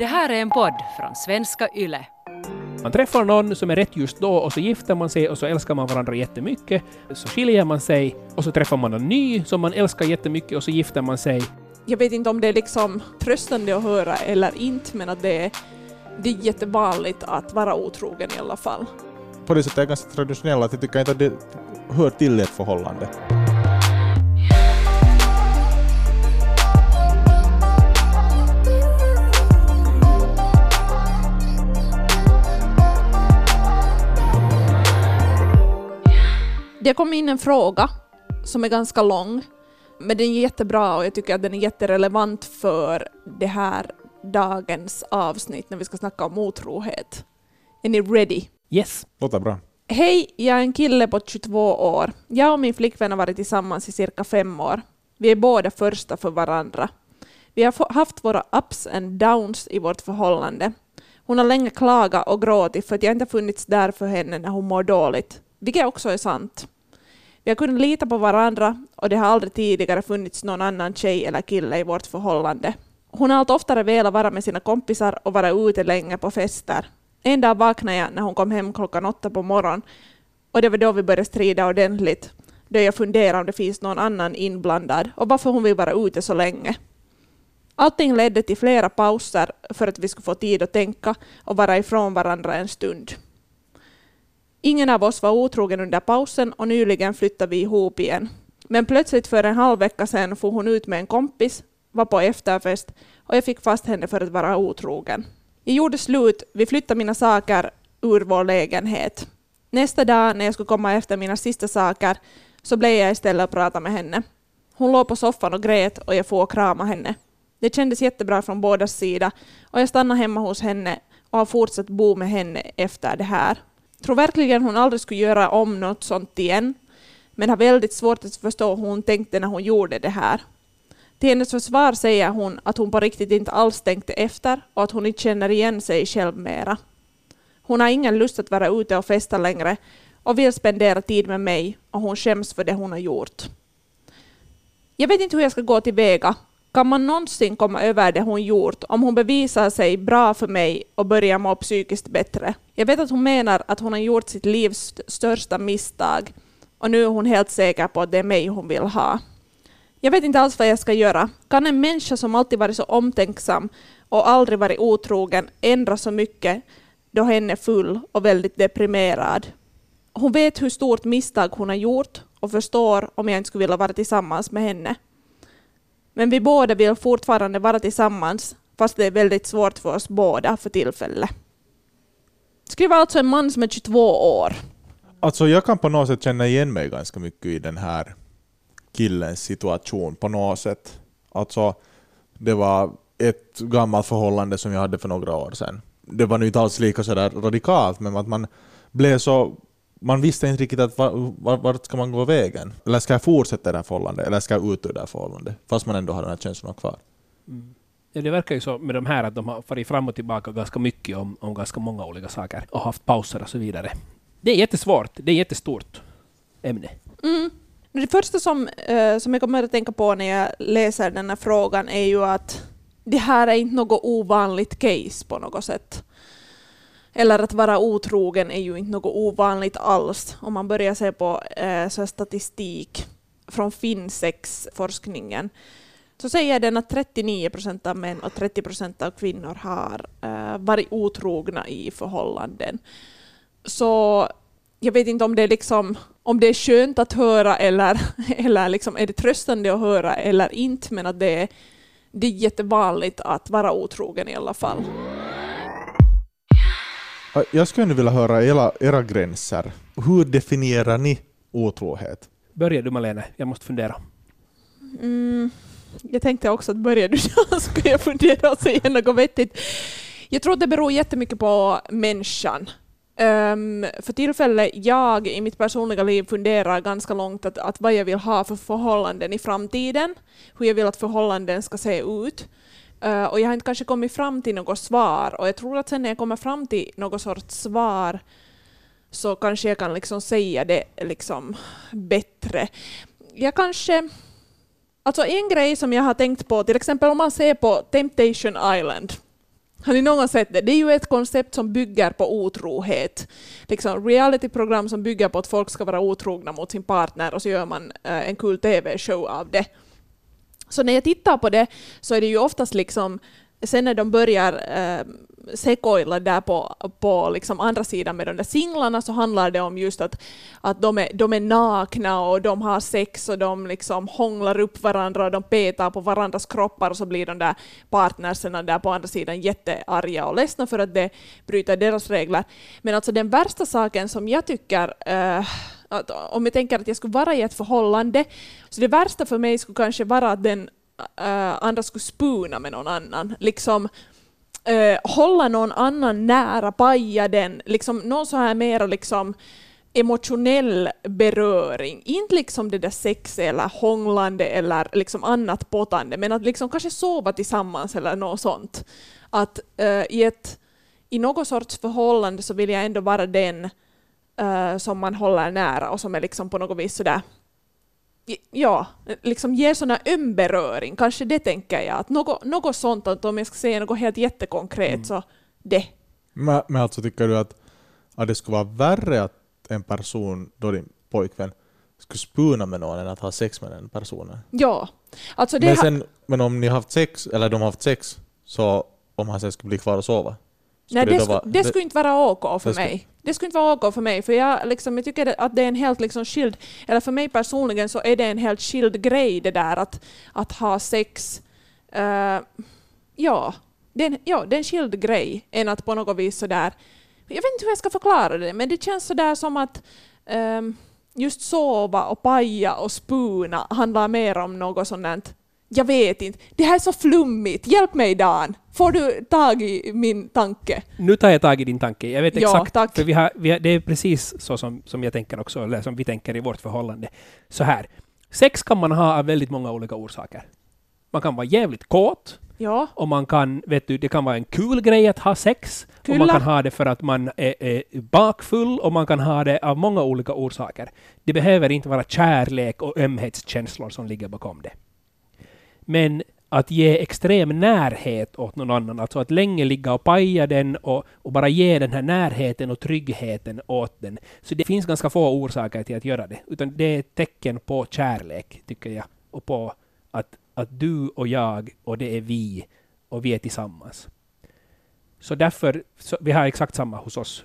Det här är en podd från svenska YLE. Man träffar någon som är rätt just då och så gifter man sig och så älskar man varandra jättemycket. Så skiljer man sig och så träffar man en ny som man älskar jättemycket och så gifter man sig. Jag vet inte om det är liksom tröstande att höra eller inte, men att det är, det är jättevanligt att vara otrogen i alla fall. På det sättet är jag ganska traditionell att jag tycker inte att det hör till ett förhållande. Det kom in en fråga som är ganska lång, men den är jättebra och jag tycker att den är jätterelevant för det här dagens avsnitt när vi ska snacka om otrohet. Är ni ready? Yes. Låter bra. Hej, jag är en kille på 22 år. Jag och min flickvän har varit tillsammans i cirka fem år. Vi är båda första för varandra. Vi har haft våra ups and downs i vårt förhållande. Hon har länge klagat och gråtit för att jag inte funnits där för henne när hon mår dåligt, vilket också är sant. Vi har kunnat lita på varandra och det har aldrig tidigare funnits någon annan tjej eller kille i vårt förhållande. Hon har allt oftare velat vara med sina kompisar och vara ute länge på fester. En dag vaknade jag när hon kom hem klockan åtta på morgonen och det var då vi började strida ordentligt. Då jag funderade om det finns någon annan inblandad och varför hon vill vara ute så länge. Allting ledde till flera pauser för att vi skulle få tid att tänka och vara ifrån varandra en stund. Ingen av oss var otrogen under pausen och nyligen flyttade vi ihop igen. Men plötsligt för en halv vecka sedan for hon ut med en kompis, var på efterfest och jag fick fast henne för att vara otrogen. Jag gjorde slut, vi flyttade mina saker ur vår lägenhet. Nästa dag när jag skulle komma efter mina sista saker så blev jag istället och pratade med henne. Hon låg på soffan och grät och jag får krama henne. Det kändes jättebra från bådas sida och jag stannade hemma hos henne och har fortsatt bo med henne efter det här. Tror verkligen hon aldrig skulle göra om något sånt igen, men har väldigt svårt att förstå hur hon tänkte när hon gjorde det här. Till hennes försvar säger hon att hon på riktigt inte alls tänkte efter och att hon inte känner igen sig själv mera. Hon har ingen lust att vara ute och festa längre och vill spendera tid med mig och hon skäms för det hon har gjort. Jag vet inte hur jag ska gå tillväga. Kan man någonsin komma över det hon gjort om hon bevisar sig bra för mig och börjar må psykiskt bättre? Jag vet att hon menar att hon har gjort sitt livs största misstag och nu är hon helt säker på att det är mig hon vill ha. Jag vet inte alls vad jag ska göra. Kan en människa som alltid varit så omtänksam och aldrig varit otrogen ändra så mycket då hen är full och väldigt deprimerad? Hon vet hur stort misstag hon har gjort och förstår om jag inte skulle vilja vara tillsammans med henne. Men vi båda vill fortfarande vara tillsammans fast det är väldigt svårt för oss båda för tillfället. Skriver alltså en man som är 22 år. Alltså jag kan på något sätt känna igen mig ganska mycket i den här killens situation på något sätt. Alltså det var ett gammalt förhållande som jag hade för några år sedan. Det var nu inte alls lika sådär radikalt men att man blev så man visste inte riktigt att var, var, vart ska man gå vägen? Eller ska jag fortsätta det här förhållandet? Eller ska jag ut ur det här förhållandet? Fast man ändå har den här känslan kvar. Ja, det verkar ju så med de här att de har farit fram och tillbaka ganska mycket om, om ganska många olika saker och haft pauser och så vidare. Det är jättesvårt. Det är ett jättestort ämne. Mm. Det första som, eh, som jag kommer att tänka på när jag läser den här frågan är ju att det här är inte något ovanligt case på något sätt. Eller att vara otrogen är ju inte något ovanligt alls. Om man börjar se på eh, så statistik från Finsex-forskningen så säger den att 39 procent av män och 30 procent av kvinnor har eh, varit otrogna i förhållanden. Så jag vet inte om det är liksom om det är skönt att höra eller, eller liksom är det tröstande att höra eller inte, men att det är, det är jättevanligt att vara otrogen i alla fall. Ja, Jag skulle nu vilja höra era, era gränser. Hur definierar ni otrohet? Börjar du Malene? Jag måste fundera. Mm, jag tänkte också att börjar du så skulle jag fundera och säga något vettigt. Jag tror att det beror jättemycket på människan. Um, för tillfället, jag i mitt personliga liv funderar ganska långt att, att vad jag vill ha för förhållanden i framtiden, hur jag vill att förhållanden ska se ut. Uh, och jag har inte kanske kommit fram till något svar, och jag tror att sen när jag kommer fram till något sorts svar så kanske jag kan liksom säga det liksom bättre. Jag kanske... Alltså en grej som jag har tänkt på, till exempel om man ser på Temptation Island, Har ni någon sett det? Det är ju ett koncept som bygger på otrohet. Liksom realityprogram som bygger på att folk ska vara otrogna mot sin partner och så gör man eh, en kul TV-show av det. Så när jag tittar på det så är det ju oftast liksom, sen när de börjar eh, sekoila där på, på liksom andra sidan med de där singlarna så handlar det om just att, att de, är, de är nakna och de har sex och de liksom hånglar upp varandra och de petar på varandras kroppar och så blir de där partnerserna där på andra sidan jättearga och ledsna för att det bryter deras regler. Men alltså den värsta saken som jag tycker eh, att om jag tänker att jag skulle vara i ett förhållande, så det värsta för mig skulle kanske vara att den äh, andra skulle spuna med någon annan. Liksom äh, hålla någon annan nära, paja den, liksom någon så här mer liksom emotionell beröring. Inte liksom det där sex eller hånglande eller liksom annat potande, men att liksom kanske sova tillsammans eller något sånt. Att äh, i, ett, i något sorts förhållande så vill jag ändå vara den uh, som man håller nära och som är liksom på något vis sådär ja, liksom ger sådana öm beröring, kanske det tänker jag, att något, något sånt, att om jag ska säga något helt jättekonkret mm. så det. Men, men alltså tycker du att, att det skulle vara värre att en person, då din pojkvän, skulle spuna med någon än att ha sex med den personen? Ja. Alltså det men, sen, men om ni har haft sex, eller de har haft sex, så om han sen skulle bli kvar och sova? Nej, det, det, vara, det, skulle inte vara OK för mig. Det skulle inte vara OK för mig, för jag, liksom, jag tycker att det är en helt liksom, skild, eller för mig personligen så är det en helt skild grej det där att, att ha sex. Uh, ja, det är, en, ja, det är en skild grej än att på något vis sådär, jag vet inte hur jag ska förklara det, men det känns sådär som att um, just sova och paja och spuna handlar mer om något sådant jag vet inte. Det här är så flummigt. Hjälp mig Dan. Får du tag i min tanke? Nu tar jag tag i din tanke. Jag vet exakt. Ja. För vi har, vi har, det är precis så som, som jag tänker också, eller som vi tänker i vårt förhållande. Så här. Sex kan man ha av väldigt många olika orsaker. Man kan vara jävligt kåt. Ja. Och man kan, vet du, det kan vara en kul grej att ha sex. Kulla. Och man kan ha det för att man är, är bakfull och man kan ha det av många olika orsaker. Det behöver inte vara kärlek och ömhetskänslor som ligger bakom det. Men att ge extrem närhet åt någon annan, alltså att länge ligga och paja den och, och, bara ge den här närheten och tryggheten åt den. Så det finns ganska få orsaker till att göra det, utan det är ett tecken på kärlek, tycker jag, och på att, att du och jag och det är vi och vi är tillsammans. Så därför, så vi har exakt samma hos oss.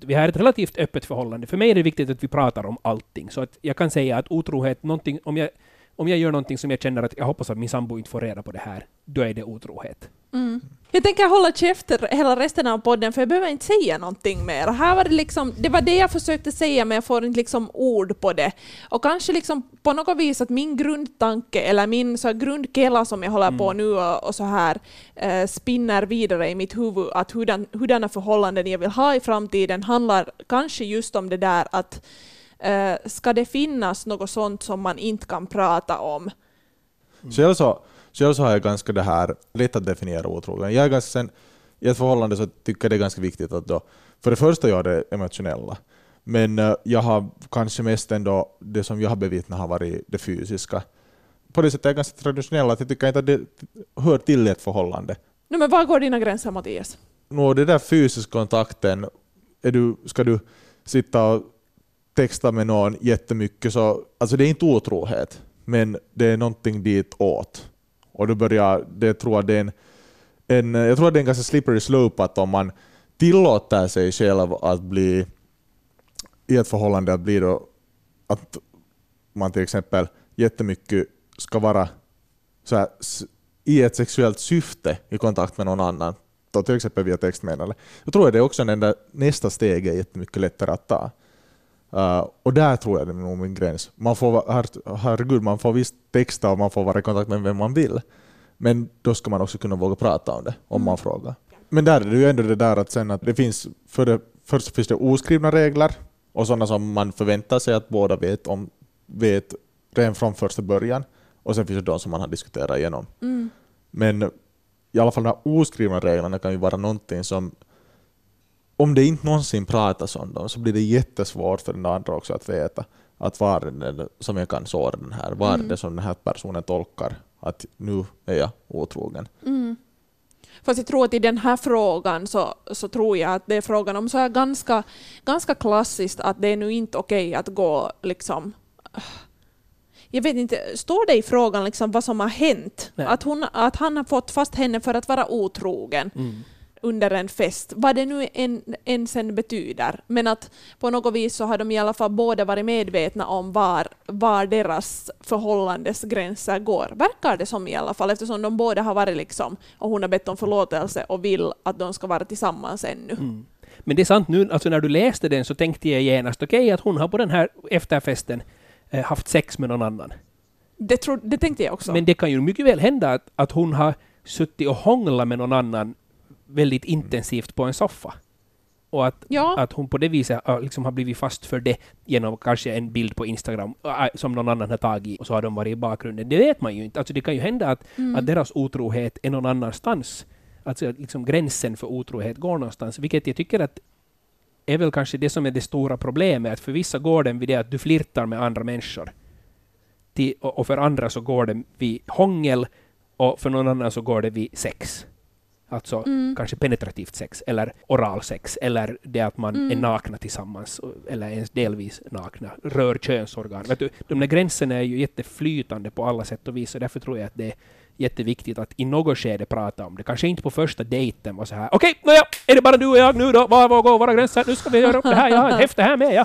Vi har ett relativt öppet förhållande. För mig är det viktigt att vi pratar om allting. Så att jag kan säga att otrohet, någonting, om jag om jag gör någonting som jag känner att jag hoppas att min sambo inte får reda på det här, då är det otrohet. Mm. Jag tänker hålla käften hela resten av podden för jag behöver inte säga någonting mer. Här var det, liksom, det var det jag försökte säga men jag får inte liksom ord på det. Och kanske liksom på något vis att min grundtanke eller min så grundkela som jag håller mm. på nu och, och så här eh, spinner vidare i mitt huvud att hurdan, hurdana förhållanden jag vill ha i framtiden handlar kanske just om det där att Uh, ska det finnas något sånt som man inte kan prata om? Mm. Själv, så, själv så har jag ganska det här lätt att definiera otrogen. Jag är ganska sen, I ett förhållande så tycker jag det är ganska viktigt att då, för det första göra det emotionella, men uh, jag har kanske mest ändå, det som jag har bevittnat har varit det fysiska. På det sättet är jag ganska traditionell, att jag tycker inte att det hör till ett förhållande. No, men var går dina gränser Mattias? No, det där fysiska kontakten, är du, ska du sitta och texta med någon jättemycket så, alltså det är inte otrohet, men det är någonting dit åt. Och då börjar, det tror jag det är en, en, jag tror att det är en ganska slippery slope att om man tillåter sig själv att bli i ett förhållande att bli då att man till exempel jättemycket ska vara så här, i ett sexuellt syfte i kontakt med någon annan, då till exempel via textmeddelande. Jag tror att det är också den där nästa steg är jättemycket lättare att ta. Uh, och där tror jag det är nog min gräns. Man får, her, herregud, man får visst texta och man får vara i kontakt med vem man vill. Men då ska man också kunna våga prata om det, om man frågar. Men där är det ju ändå det där att sen att det finns, för det, först finns det oskrivna regler och sådana som man förväntar sig att båda vet, om, vet redan från första början. Och sen finns det de som man har diskuterat igenom. Mm. Men i alla fall de här oskrivna reglerna kan ju vara någonting som om det inte någonsin pratas om dem så blir det jättesvårt för den andra också att veta att vad är det som jag kan såra den här, vad är mm. det som den här personen tolkar att nu är jag otrogen. Mm. Fast jag tror att i den här frågan så, så tror jag att det är frågan om så här ganska, ganska klassiskt att det är nu inte okej att gå liksom jag vet inte, står det i frågan liksom vad som har hänt? Att, hon, att han har fått fast henne för att vara otrogen Mm. Under en fest, vad det nu än, än sen betyder. Men att på något vis så har de i alla fall båda varit medvetna om var, var deras förhållandes gränser går. Verkar det som i alla fall, eftersom de båda har varit liksom, och hon har bett om förlåtelse och vill att de ska vara tillsammans ännu. Mm. Men det är sant nu, alltså när du läste den så tänkte jag genast, okej att hon har på den här efterfesten eh, haft sex med någon annan. Det, tro, det tänkte jag också. Men det kan ju mycket väl hända att, att hon har suttit och hånglat med någon annan väldigt intensivt på en soffa. Och att, ja, att hon på det viset har, liksom har blivit fast för det genom kanske en bild på Instagram äh, som någon annan har tagit och så har de varit i bakgrunden. Det vet man ju inte. Alltså det kan ju hända att, mm. att deras otrohet är någon annanstans. Alltså liksom gränsen för otrohet går någonstans, vilket jag tycker att är väl kanske det som är det stora problemet. Att för vissa går den vid det att du flirtar med andra människor. Till, och, och för andra så går den vid hångel och för någon annan så går det vid sex. Alltså Mm. kanske penetrativt sex eller oralsex eller det att man Mm. är nakna tillsammans eller ens delvis nakna, rör könsorgan. Vet du, de där gränserna är ju jätteflytande på alla sätt och vis och därför tror jag att det är jätteviktigt att i något skede prata om det. Kanske inte på första dejten vara så här okej, nåja, är det bara du och jag nu då? Var, var går våra gränser? Nu ska vi göra upp det här, jag har ett häfte här med, ja.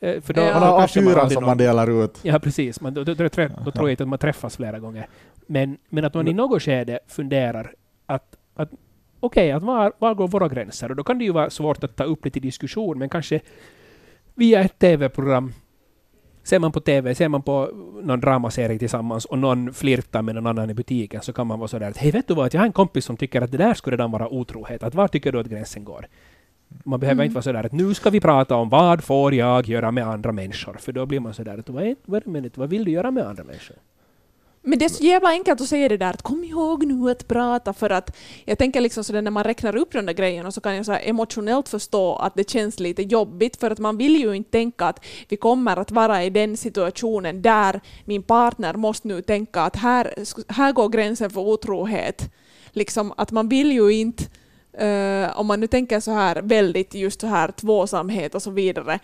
Eh, För då, Ja. Man har kanske A4 aldrig som någon- man delar ut. Ja, precis. Man, då, då, då tror jag inte att man träffas flera gånger. Men, men att man i något skede funderar att, att okej, att var, var går våra gränser? Och då kan det ju vara svårt att ta upp det till diskussion, men kanske via ett TV-program Ser man på TV, ser man på någon dramaserie tillsammans och någon flirtar med någon annan i butiken så kan man vara sådär att hej vet du vad, jag har en kompis som tycker att det där skulle redan vara otrohet. Att var tycker du att gränsen går? Man behöver Mm. inte vara sådär att nu ska vi prata om vad får jag göra med andra människor? För då blir man sådär att är, wait a minute, vad vill du göra med andra människor? Men det är så jävla enkelt att säga det där att kom ihåg nu att prata för att jag tänker liksom så när man räknar upp de där grejerna så kan jag så här emotionellt förstå att det känns lite jobbigt för att man vill ju inte tänka att vi kommer att vara i den situationen där min partner måste nu tänka att här, här går gränsen för otrohet. Liksom att man vill ju inte Uh, om man nu tänker så här väldigt just så här tvåsamhet och så vidare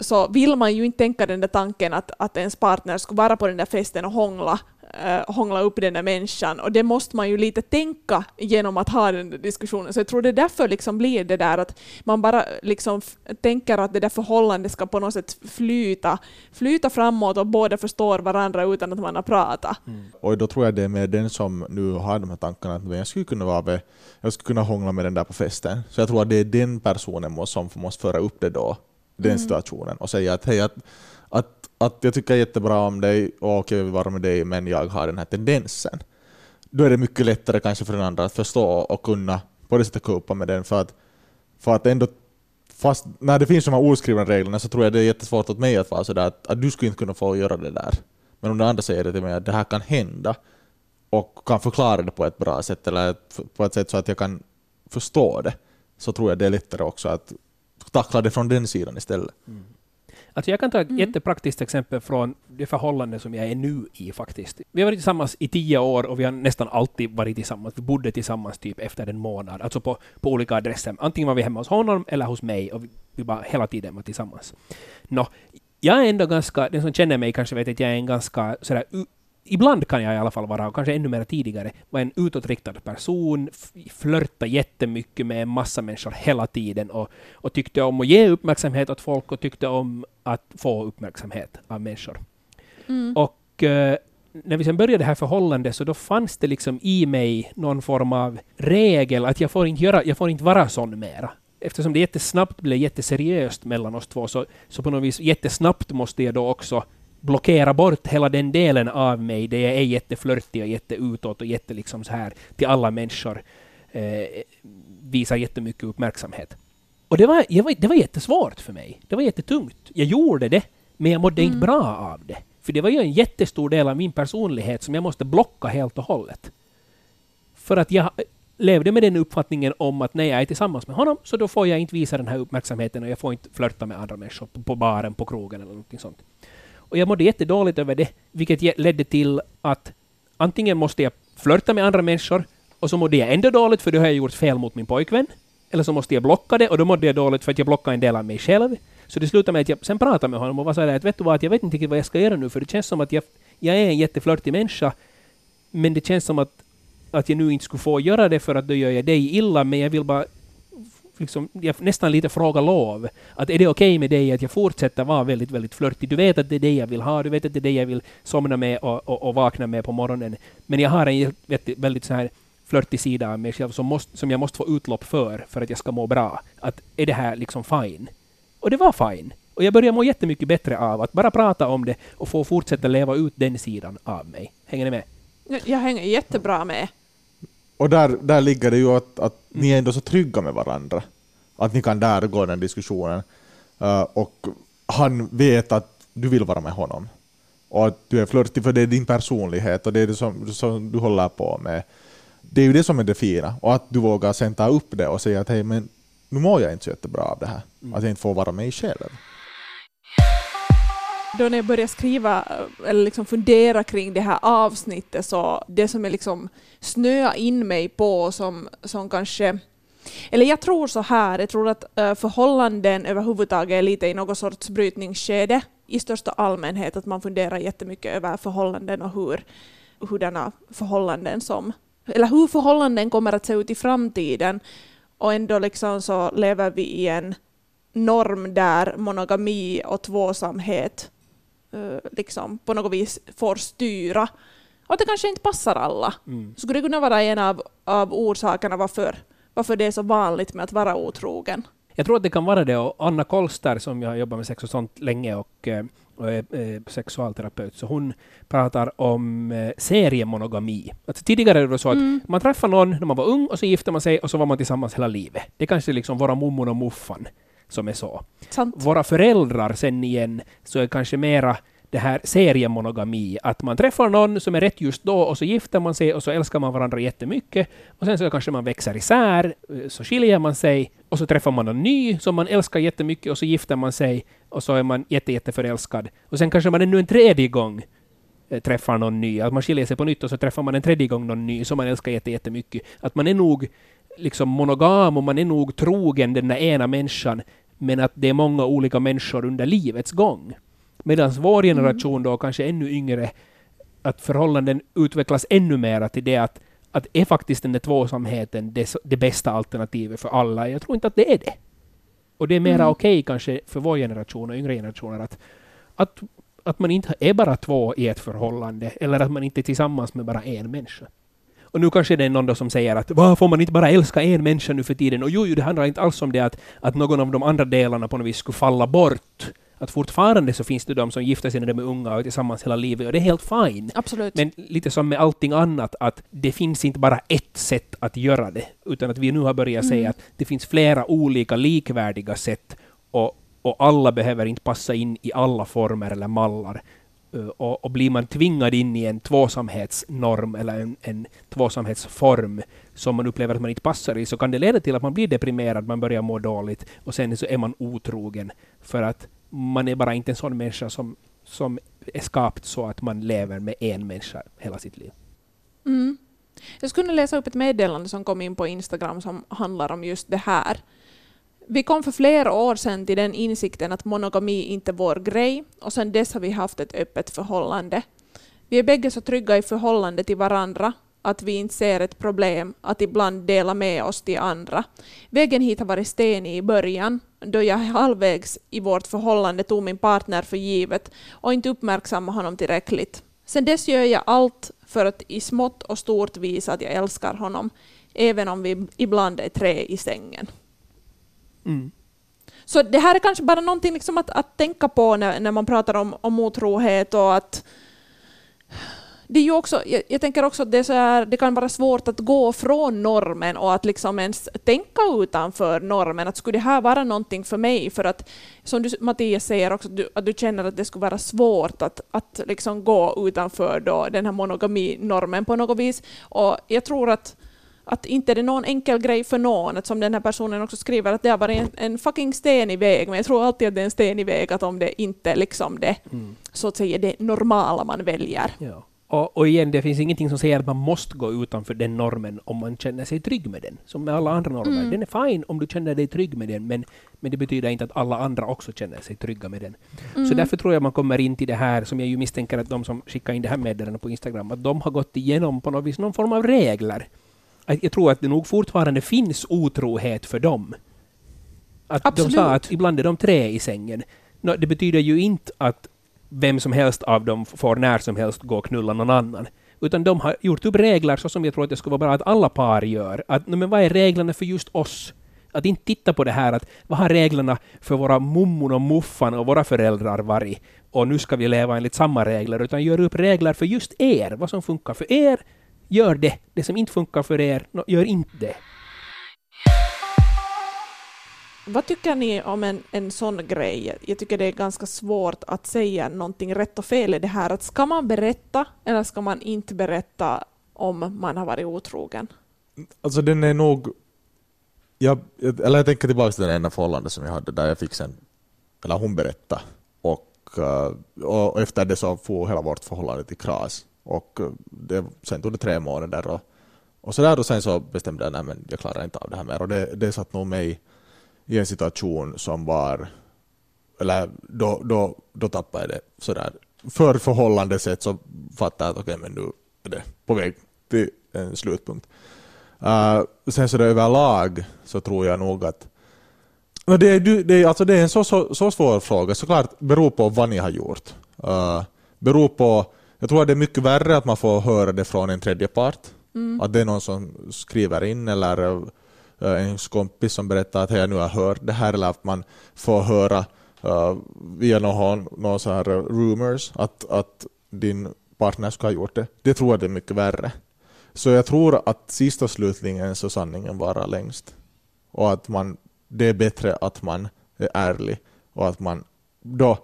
så vill man ju inte tänka den där tanken att, att ens partner skulle vara på den där festen och hångla, eh, hångla upp den där människan. Och det måste man ju lite tänka genom att ha den där diskussionen. Så jag tror det därför liksom blir det där att man bara liksom tänker att det där förhållandet ska på något sätt flyta, flyta framåt och båda förstår varandra utan att man har pratat. Och då tror jag det är med den som nu har de här tankarna att jag skulle kunna vara med, jag skulle kunna hångla med den där på festen. Så jag tror att det är den personen som måste föra upp det då, den Mm. situationen, och säga att hej, att, att, att jag tycker jättebra om dig och okej, jag vill vara med dig, men jag har den här tendensen. Då är det mycket lättare kanske för den andra att förstå och kunna på det sättet kopa med den, för att, för att ändå Fast när det finns de här oskrivna reglerna så tror jag det är jättesvårt åt mig att vara sådär att, att du skulle inte kunna få göra det där. Men om den andra säger det till mig att det här kan hända och kan förklara det på ett bra sätt eller på ett sätt så att jag kan förstå det så tror jag det är lättare också att tackla det från den sidan istället. Mm. Alltså jag kan ta ett Mm. jättepraktiskt exempel från det förhållande som jag är nu i faktiskt. Vi har varit tillsammans i tio år och vi har nästan alltid varit tillsammans. Vi bodde tillsammans typ efter en månad, alltså på, på olika adresser. Antingen var vi hemma hos honom eller hos mig och vi, vi bara hela tiden var tillsammans. Nå, jag är ändå ganska, den som känner mig kanske vet att jag är en ganska sådär Ibland kan jag i alla fall vara, och kanske ännu mer tidigare, vara en utåtriktad person, flörta jättemycket med en massa människor hela tiden och, och tyckte om att ge uppmärksamhet åt folk och tyckte om att få uppmärksamhet av människor. Mm. Och eh, när vi sen började det här förhållandet så då fanns det liksom i mig någon form av regel att jag får inte, göra, jag får inte vara sån mera. Eftersom det jättesnabbt blev jätteseriöst mellan oss två så, så på något vis jättesnabbt måste jag då också blockera bort hela den delen av mig där jag är jätteflörtig och jätteutåt och jätte liksom så här till alla människor eh, visar jättemycket uppmärksamhet. Och det var, var, det var jättesvårt för mig. Det var jättetungt. Jag gjorde det, men jag mådde inte Mm. bra av det. För det var ju en jättestor del av min personlighet som jag måste blocka helt och hållet. För att jag levde med den uppfattningen om att när jag är tillsammans med honom så då får jag inte visa den här uppmärksamheten och jag får inte flörta med andra människor på, på baren, på krogen eller någonting sånt. Och jag mådde jättedåligt över det, vilket ledde till att antingen måste jag flörta med andra människor Och så mådde jag ändå dåligt för då har jag gjort fel mot min pojkvän. Eller så måste jag blocka det och då mådde jag dåligt för att jag blockade en del av mig själv. Så det slutade med att jag sen pratade med honom och var så att vet du vad, att jag vet inte riktigt vad jag ska göra nu för det känns som att jag, jag är en jätteflörtig människa men det känns som att, att jag nu inte skulle få göra det för att då gör jag dig illa men jag vill bara liksom, jag nästan lite fråga lov. Att är det okej okay med dig att jag fortsätter vara väldigt, väldigt flörtig? Du vet att det är det jag vill ha, du vet att det är det jag vill somna med och, och, och vakna med på morgonen. Men jag har en väldigt, väldigt så här flörtig sida av mig själv som, måste, som jag måste få utlopp för, för att jag ska må bra. Att är det här liksom fine? Och det var fine. Och jag börjar må jättemycket bättre av att bara prata om det och få fortsätta leva ut den sidan av mig. Hänger ni med? Jag hänger jättebra med. Och där, där ligger det ju att, att mm. ni är ändå så trygga med varandra. Att ni kan där gå den diskussionen. Uh, och han vet att du vill vara med honom. Och att du är flörtig för det är din personlighet och det är det som, som du håller på med. Det är ju det som är det fina. Och att du vågar sen ta upp det och säga att hej, men nu mår jag inte så jättebra av det här. Mm. Att jag inte får vara mig själv då när jag började skriva eller liksom fundera kring det här avsnittet så det som jag liksom snöa in mig på som, som kanske eller jag tror så här, jag tror att eh, förhållanden överhuvudtaget är lite i något sorts brytningsskede i största allmänhet, att man funderar jättemycket över förhållanden och hur, hurdana förhållanden som, eller hur förhållanden kommer att se ut i framtiden. Och ändå liksom så lever vi i en norm där monogami och tvåsamhet liksom på något vis får styra. Och det kanske inte passar alla. Mm. Skulle det kunna vara en av, av orsakerna varför, varför det är så vanligt med att vara otrogen? Jag tror att det kan vara det. Och Anna Kolster, som jag har jobbat med sex och sånt länge och, eh, och är sexualterapeut, så hon pratar om eh, seriemonogami. Alltså tidigare var det så att mm. man träffade någon när man var ung och så gifte man sig och så var man tillsammans hela livet. Det kanske liksom våra mummor och muffan som är så. Sant. Våra föräldrar sen igen så är kanske mera det här seriemonogami, att man träffar någon som är rätt just då och så gifter man sig och så älskar man varandra jättemycket och sen så kanske man växer isär, eh, så skiljer man sig och så träffar man någon ny som man älskar jättemycket och så gifter man sig och så är man jätte, jätteförälskad och sen kanske man ännu en tredje gång eh, träffar någon ny, att man skiljer sig på nytt och så träffar man en tredje gång någon ny som man älskar jätte, jättemycket. Att man är nog liksom monogam och man är nog trogen den där ena människan, men att det är många olika människor under livets gång. Medan vår mm. generation då, kanske ännu yngre, att förhållanden utvecklas ännu mer till det att, att är faktiskt den där tvåsamheten det, det bästa alternativet för alla? Jag tror inte att det är det. Och det är mera mm. okej okay, kanske för vår generation och yngre generationer att, att, att man inte är bara två i ett förhållande, eller att man inte är tillsammans med bara en människa. Och nu kanske det är någon som säger att vad får man inte bara älska en människa nu för tiden? Och jo, jo, det handlar inte alls om det att, att någon av de andra delarna på något vis skulle falla bort. Att fortfarande så finns det de som gifter sig när de är unga och är tillsammans hela livet och det är helt fine. Absolut. Men lite som med allting annat, att det finns inte bara ett sätt att göra det, utan att vi nu har börjat mm. säga att det finns flera olika likvärdiga sätt och, och alla behöver inte passa in i alla former eller mallar. Eh, och, och, blir man tvingad in i en tvåsamhetsnorm eller en, en tvåsamhetsform som man upplever att man inte passar i, så kan det leda till att man blir deprimerad, man börjar må dåligt och sen så är man otrogen. För att man är bara inte en sån människa som, som är skapt så att man lever med en människa hela sitt liv. Mm. Jag skulle läsa upp ett meddelande som kom in på Instagram som handlar om just det här. Vi kom för flera år sedan till den insikten att monogami inte är vår grej och sedan dess har vi haft ett öppet förhållande. Vi är bägge så trygga i förhållande till varandra att vi inte ser ett problem att ibland dela med oss till andra. Vägen hit har varit stenig i början, då jag halvvägs i vårt förhållande tog min partner för givet och inte uppmärksammade honom tillräckligt. Sen dess gör jag allt för att i smått och stort visa att jag älskar honom, även om vi ibland är tre i sängen. Mm. Så det här är kanske bara någonting liksom att, att tänka på när, när man pratar om, om otrohet och att det är ju också, jag, jag, tänker också att det, så här, det kan vara svårt att gå från normen och att liksom ens tänka utanför normen. Att skulle det här vara någonting för mig? För att, som du, Mattias säger också, att du, att du känner att det skulle vara svårt att, att liksom gå utanför då den här monogaminormen på något vis. Och jag tror att att inte är det någon enkel grej för någon, att som den här personen också skriver, att det har varit en, en fucking stenig väg, men jag tror alltid att det är en stenig väg, att om det inte är liksom det, mm. så att säga, det normala man väljer. Ja. Och, och igen, det finns ingenting som säger att man måste gå utanför den normen om man känner sig trygg med den. Som med alla andra normer. Mm. Den är fine om du känner dig trygg med den, men, men det betyder inte att alla andra också känner sig trygga med den. Så Mm. därför tror jag man kommer in till det här, som jag ju misstänker att de som skickar in det här meddelandet på Instagram, att de har gått igenom på något vis någon form av regler. Jag tror att det nog fortfarande finns otrohet för dem. Att de Absolut. sa att ibland är de tre i sängen. Nå, det betyder ju inte att vem som helst av dem får när som helst gå och knulla någon annan. Utan de har gjort upp regler så som jag tror att det skulle vara bra att alla par gör. Att, nå, men vad är reglerna för just oss? Att inte titta på det här att vad har reglerna för våra mummon och muffan och våra föräldrar varit? Och nu ska vi leva enligt samma regler. Utan gör upp regler för just er. Vad som funkar för er, gör det. Det som inte funkar för er, gör inte det. Vad tycker ni om en, en sån grej? Jag tycker det är ganska svårt att säga någonting rätt och fel i det här. Att ska man berätta eller ska man inte berätta om man har varit otrogen? Alltså den är nog... Jag, eller jag tänker tillbaka till den ena förhållande som jag hade där jag fick sen, eller hon berättade. Och, eh, och efter det så får hela vårt förhållande till kras. Och eh, det, sen tog det tre månader och, och så där och sen så bestämde jag att jag klarar inte av det här mer. Och det, det satt nog mig i en situation som var, eller då, då, då tappade jag det sådär. För förhållande sett så fattade jag att okej men nu är det på väg till en slutpunkt. Uh, sen så det överlag så tror jag nog att men det, är, det, är, alltså det är en så, så, så svår fråga. Såklart beror på vad ni har gjort. Uh, beror på, jag tror att det är mycket värre att man får höra det från en tredje part. Att det är någon som skriver in eller uh, ens kompis som berättar att hej, nu har jag hört det här eller att man får höra uh, via någon, någon så här uh, rumors att, att din partner ska ha gjort det. Det tror jag det är mycket värre. Så jag tror att sist och slutligen så sanningen varar längst. Och att man, det är bättre att man är ärlig och att man då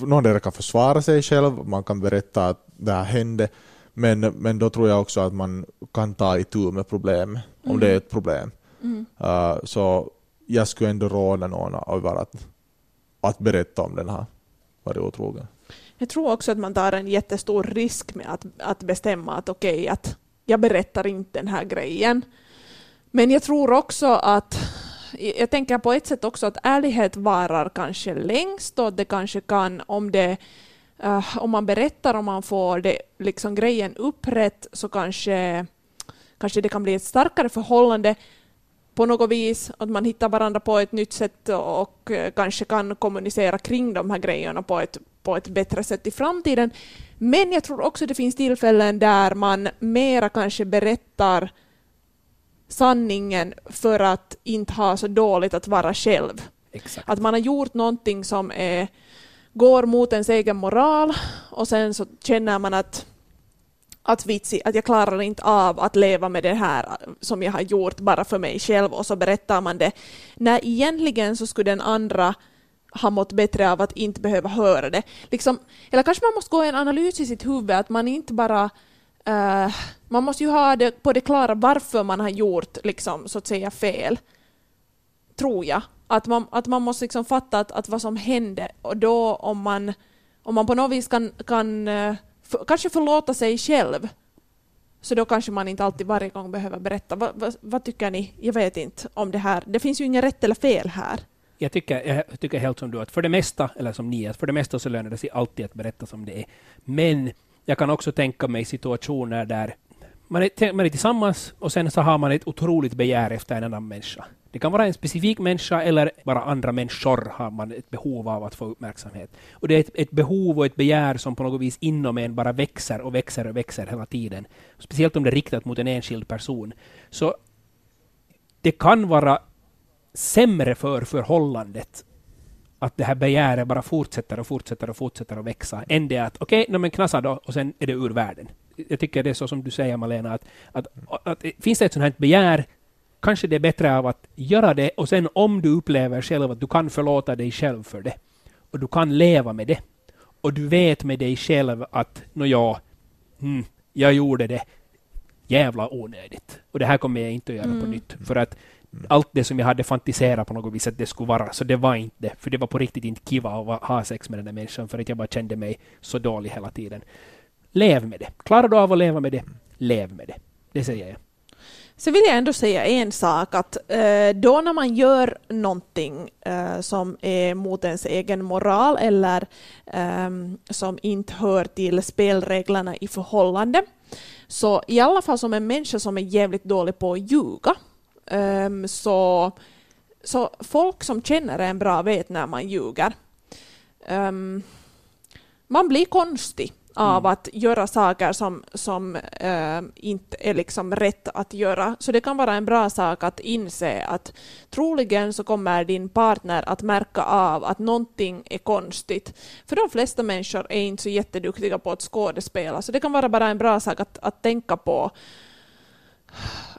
någon där kan försvara sig själv, man kan berätta att det här hände, men, men då tror jag också att man kan ta itu med problem, om det är ett problem. Uh, så jag skulle ändå råda någon över att, att berätta om den här varit otrogen. Jag tror också att man tar en jättestor risk med att, att bestämma att okej, att jag berättar inte den här grejen. Men jag tror också att, jag tänker på ett sätt också att ärlighet varar kanske längst och det kanske kan, om det uh, om man berättar och man får det, liksom grejen upprätt så kanske, kanske det kan bli ett starkare förhållande på något vis, att man hittar varandra på ett nytt sätt och eh, kanske kan kommunicera kring de här grejerna på ett, på ett bättre sätt i framtiden. Men jag tror också det finns tillfällen där man mera kanske berättar sanningen för att inte ha så dåligt att vara själv. Exakt. Att man har gjort någonting som är, går mot ens egen moral och sen så känner man att att vitsi, att jag klarar inte av att leva med det här som jag har gjort bara för mig själv och så berättar man det. När egentligen så skulle den andra ha mått bättre av att inte behöva höra det. Liksom, eller kanske man måste gå en analys i sitt huvud, att man inte bara Uh, man måste ju ha det på det klara varför man har gjort liksom, så att säga fel. Tror jag. Att man, att man måste liksom fatta att, att vad som hände och då om man, om man på något vis kan, kan eh, för, kanske förlåta sig själv så då kanske man inte alltid varje gång behöver berätta. Va, va, vad tycker ni? Jag vet inte om det här. Det finns ju inget rätt eller fel här. Jag tycker, jag tycker helt som du, att för det mesta, eller som ni, att för det mesta så lönar det sig alltid att berätta som det är. Men jag kan också tänka mig situationer där man är, man är tillsammans och sen så har man ett otroligt begär efter en annan människa. Det kan vara en specifik människa eller bara andra människor har man ett behov av att få uppmärksamhet. Och det är ett, ett behov och ett begär som på något vis inom en bara växer och växer och växer hela tiden. Speciellt om det är riktat mot en enskild person. Så det kan vara sämre för förhållandet att det här begäret bara fortsätter och fortsätter och fortsätter att växa, än det att okej, okay, men knasa då, och sen är det ur världen. Jag tycker det är så som du säger, Malena, att, att, att finns det ett sånt här begär, kanske det är bättre av att göra det, och sen om du upplever själv att du kan förlåta dig själv för det, och du kan leva med det, och du vet med dig själv att nåja, hmm, jag gjorde det, jävla onödigt. Och det här kommer jag inte att göra Mm. på nytt, för att allt det som jag hade fantiserat på något vis att det skulle vara, så det var inte det. För det var på riktigt inte kiva att ha sex med den där människan, för att jag bara kände mig så dålig hela tiden. lev med det. Klarar du av att leva med det, lev med det. Det säger jag. Så vill jag ändå säga en sak att eh, då när man gör någonting eh, som är mot ens egen moral eller ehm, som inte hör till spelreglerna i förhållande så i alla fall som en människa som är jävligt dålig på att ljuga ehm, så, så folk som känner en bra vet när man ljuger. Ehm, man blir konstig av mm. att göra saker som, som äh, inte är liksom rätt att göra. Så det kan vara en bra sak att inse att troligen så kommer din partner att märka av att någonting är konstigt. För de flesta människor är inte så jätteduktiga på att skådespela, så det kan vara bara en bra sak att, att tänka på.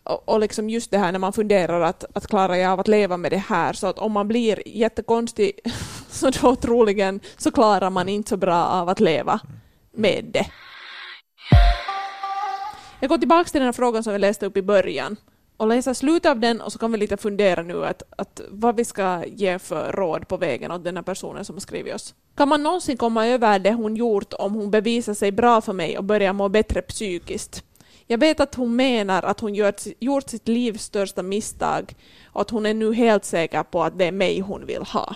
Och, och liksom just det här när man funderar att, att klarar jag av att leva med det här, så att om man blir jättekonstig så då troligen så klarar man inte så bra av att leva. Med det. Jag går tillbaka till den här frågan som vi läste upp i början och läser slutet av den och så kan vi lite fundera nu att, att vad vi ska ge för råd på vägen åt den här personen som har skrivit oss. Kan man någonsin komma över det hon gjort om hon bevisar sig bra för mig och börjar må bättre psykiskt? Jag vet att hon menar att hon gjort, gjort sitt livs största misstag och att hon är nu helt säker på att det är mig hon vill ha.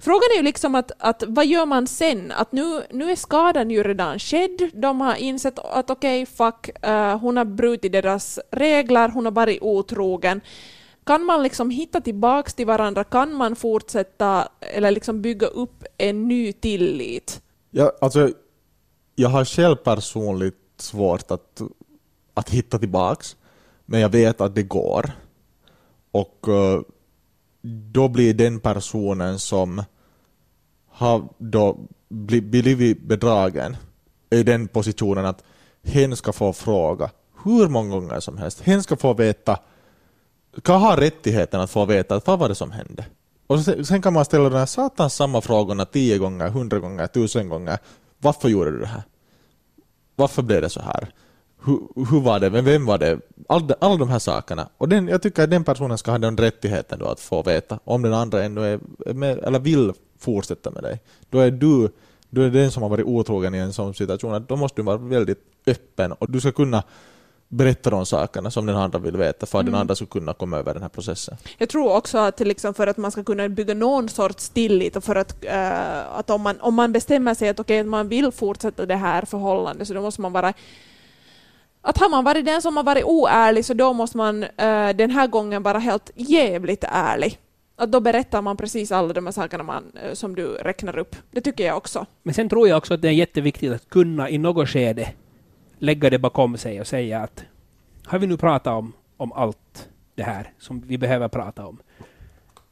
Frågan är ju liksom att, att vad gör man sen? Att nu, nu är skadan ju redan skedd. De har insett att okej, okay, fuck, uh, hon har brutit deras regler, hon har varit otrogen. Kan man liksom hitta tillbaks till varandra? Kan man fortsätta eller liksom bygga upp en ny tillit? Ja, alltså, jag har själv personligt svårt att, att hitta tillbaks, men jag vet att det går. Och eh, då blir den personen som har då blivit bedragen i den positionen att hen ska få fråga hur många gånger som helst. Hen ska få veta, kan ha rättigheten att få veta vad var det som hände. Och sen kan man ställa de här satans samma frågorna tio gånger, hundra gånger, tusen gånger. Varför gjorde du det här? Varför blev det så här? hur, hur var det, vem var det, alla all de här sakerna. Och den, jag tycker att den personen ska ha den rättigheten då att få veta om den andra ändå är med, eller vill fortsätta med dig. Då är du då är den som har varit otrogen i en sån situation, då måste du vara väldigt öppen och du ska kunna berätta de sakerna som den andra vill veta för att mm. den andra ska kunna komma över den här processen. Jag tror också att liksom för att man ska kunna bygga någon sorts tillit och för att, uh, att om, man, om man bestämmer sig att okay, man vill fortsätta det här förhållandet så då måste man vara att har man varit den som har varit oärlig så då måste man uh, den här gången vara helt jävligt ärlig. Att då berättar man precis alla de här sakerna man, uh, som du räknar upp. Det tycker jag också. Men sen tror jag också att det är jätteviktigt att kunna i något skede lägga det bakom sig och säga att har vi nu pratat om, om allt det här som vi behöver prata om?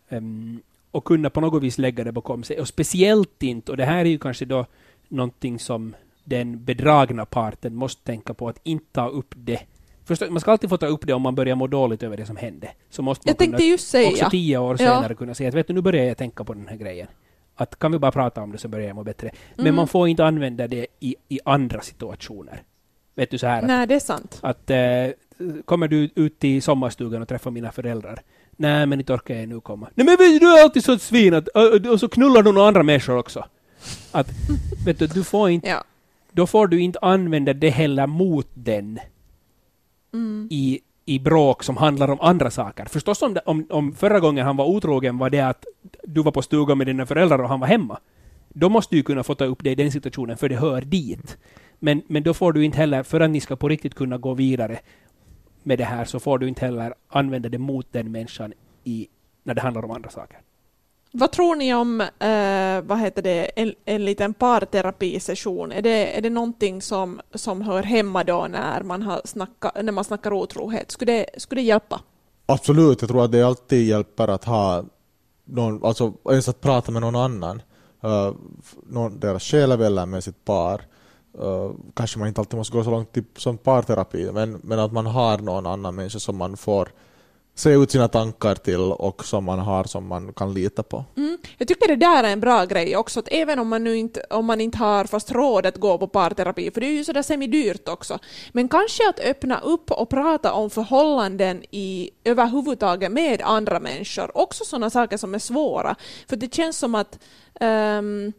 Um, och kunna på något vis lägga det bakom sig. Och speciellt inte, och det här är ju kanske då någonting som den bedragna parten måste tänka på att inte ta upp det. Först, man ska alltid få ta upp det om man börjar må dåligt över det som hände. Så måste man jag kunna, just säga. också tio år senare ja. kunna säga att vet du, nu börjar jag tänka på den här grejen. Att kan vi bara prata om det så börjar jag må bättre. Men mm. man får inte använda det i, i andra situationer. Vet du så här? Nej, det är sant. Att äh, kommer du ut till sommarstugan och träffar mina föräldrar? Nej, men inte orkar jag nu komma. Nej, men du är alltid så svin att, och så knullar du några andra människor också. Att, vet du, du får inte ja då får du inte använda det heller mot den mm. i, i bråk som handlar om andra saker. Förstås om, om, om förra gången han var otrogen var det att du var på stugan med dina föräldrar och han var hemma. Då måste du kunna få ta upp det i den situationen, för det hör dit. Men, men då får du inte heller, för att ni ska på riktigt kunna gå vidare med det här, så får du inte heller använda det mot den människan i, när det handlar om andra saker. Vad tror ni om eh, vad heter det, en, en liten parterapisession? Är det, är det någonting som, som hör hemma då när man, har snacka, när man snackar otrohet? Skulle det, skulle det hjälpa? Absolut, jag tror att det alltid hjälper att ha någon, alltså ens att prata med någon annan. Uh, någon, deras själv eller med sitt par. Uh, kanske man inte alltid måste gå så långt till, som parterapi, men, men att man har någon annan människa som man får se ut sina tankar till och som man har som man kan lita på. Mm. Jag tycker det där är en bra grej också, att även om man, nu inte, om man inte har fast råd att gå på parterapi, för det är ju sådär semidyrt också, men kanske att öppna upp och prata om förhållanden i överhuvudtaget med andra människor, också sådana saker som är svåra, för det känns som att um,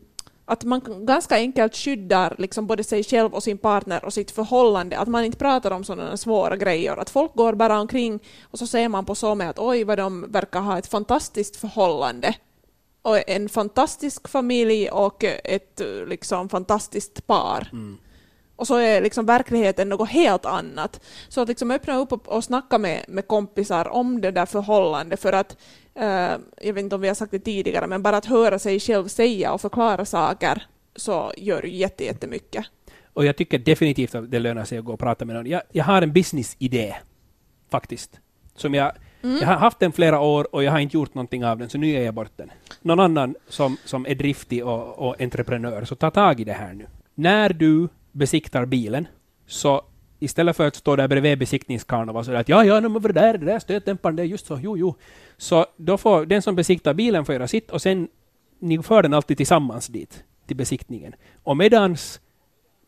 att man ganska enkelt skyddar liksom både sig själv och sin partner och sitt förhållande, att man inte pratar om sådana svåra grejer. Att folk går bara omkring och så ser man på så med att oj vad de verkar ha ett fantastiskt förhållande och en fantastisk familj och ett liksom fantastiskt par. Och så är liksom verkligheten något helt annat. Så att liksom öppna upp och, och snacka med, med kompisar om det där förhållandet för att, jag vet inte om vi har sagt det tidigare, men bara att höra sig själv säga och förklara saker så gör ju jätte- jättemycket. Och jag tycker definitivt att det lönar sig att gå och prata med någon. Jag, jag har en businessidé, faktiskt. Som jag, jag har haft den flera år och jag har inte gjort någonting av den, så nu ger jag bort den. Någon annan som, som är driftig och, och entreprenör, så ta tag i det här nu. När du besiktar bilen, så istället för att stå där bredvid besiktningskarln och vara sådär att ja, ja, men vad det där, det där stötdämparen, det är just så, jo, jo. Så då får den som besiktar bilen får göra sitt och sen ni för den alltid tillsammans dit, till besiktningen. Och medans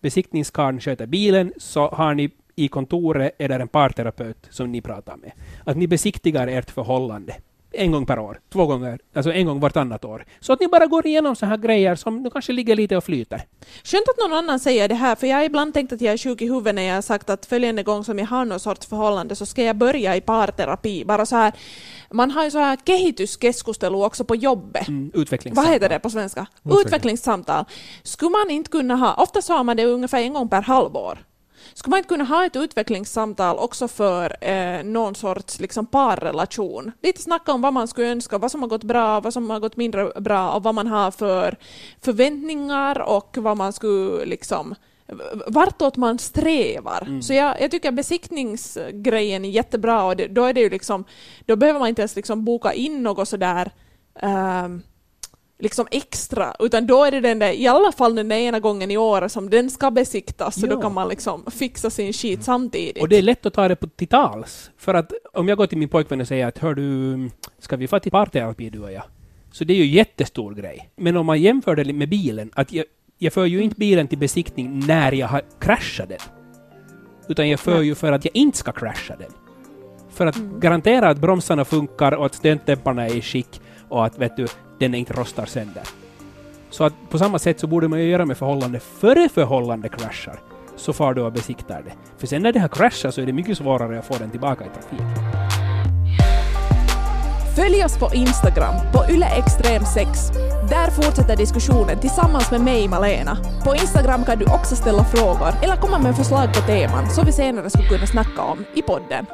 besiktningskarln sköter bilen så har ni i kontoret är där en parterapeut som ni pratar med. Att ni besiktigar ert förhållande en gång per år, två gånger, alltså en gång vartannat år. Så att ni bara går igenom så här grejer som nu kanske ligger lite och flyter. Skönt att någon annan säger det här, för jag har ibland tänkt att jag är sjuk i huvudet när jag har sagt att följande gång som jag har någon sorts förhållande så ska jag börja i parterapi. Bara så här, man har ju så här kehityskeskustelu också på jobbet. Mm, utvecklingssamtal. Vad heter det på svenska? Utveckling. Utvecklingssamtal. Skulle man inte kunna ha, ofta sa man det ungefär en gång per halvår. Skulle man inte kunna ha ett utvecklingssamtal också för eh, någon sorts liksom, parrelation? Lite snacka om vad man skulle önska, vad som har gått bra, vad som har gått mindre bra och vad man har för förväntningar och vad man skulle liksom vartåt man strävar. Så jag, jag tycker besiktningsgrejen är jättebra och det, då är det ju liksom, då behöver man inte ens liksom boka in något sådär ehm, liksom extra, utan då är det den där, i alla fall den där ena gången i året som den ska besiktas, så Ja. då kan man liksom fixa sin skit samtidigt. Och det är lätt att ta det på till tals. För att om jag går till min pojkvän och säger att hör du, ska vi få till parterapi du och jag? Så det är ju jättestor grej. Men om man jämför det med bilen, att jag, jag för ju inte bilen till besiktning när jag har kraschat den. Utan jag för Nej. ju för att jag inte ska crasha den. För att garantera att bromsarna funkar och att stötdämparna är i skick och att vet du, den inte rostar sönder. Så att på samma sätt så borde man ju göra med förhållande före förhållande kraschar. Så far du och besiktar det. För sen när det har kraschat så är det mycket svårare att få den tillbaka i trafik. Följ oss på Instagram, på yleextrem6. Där fortsätter diskussionen tillsammans med mig, Malena. På Instagram kan du också ställa frågor eller komma med förslag på teman som vi senare skulle kunna snacka om i podden.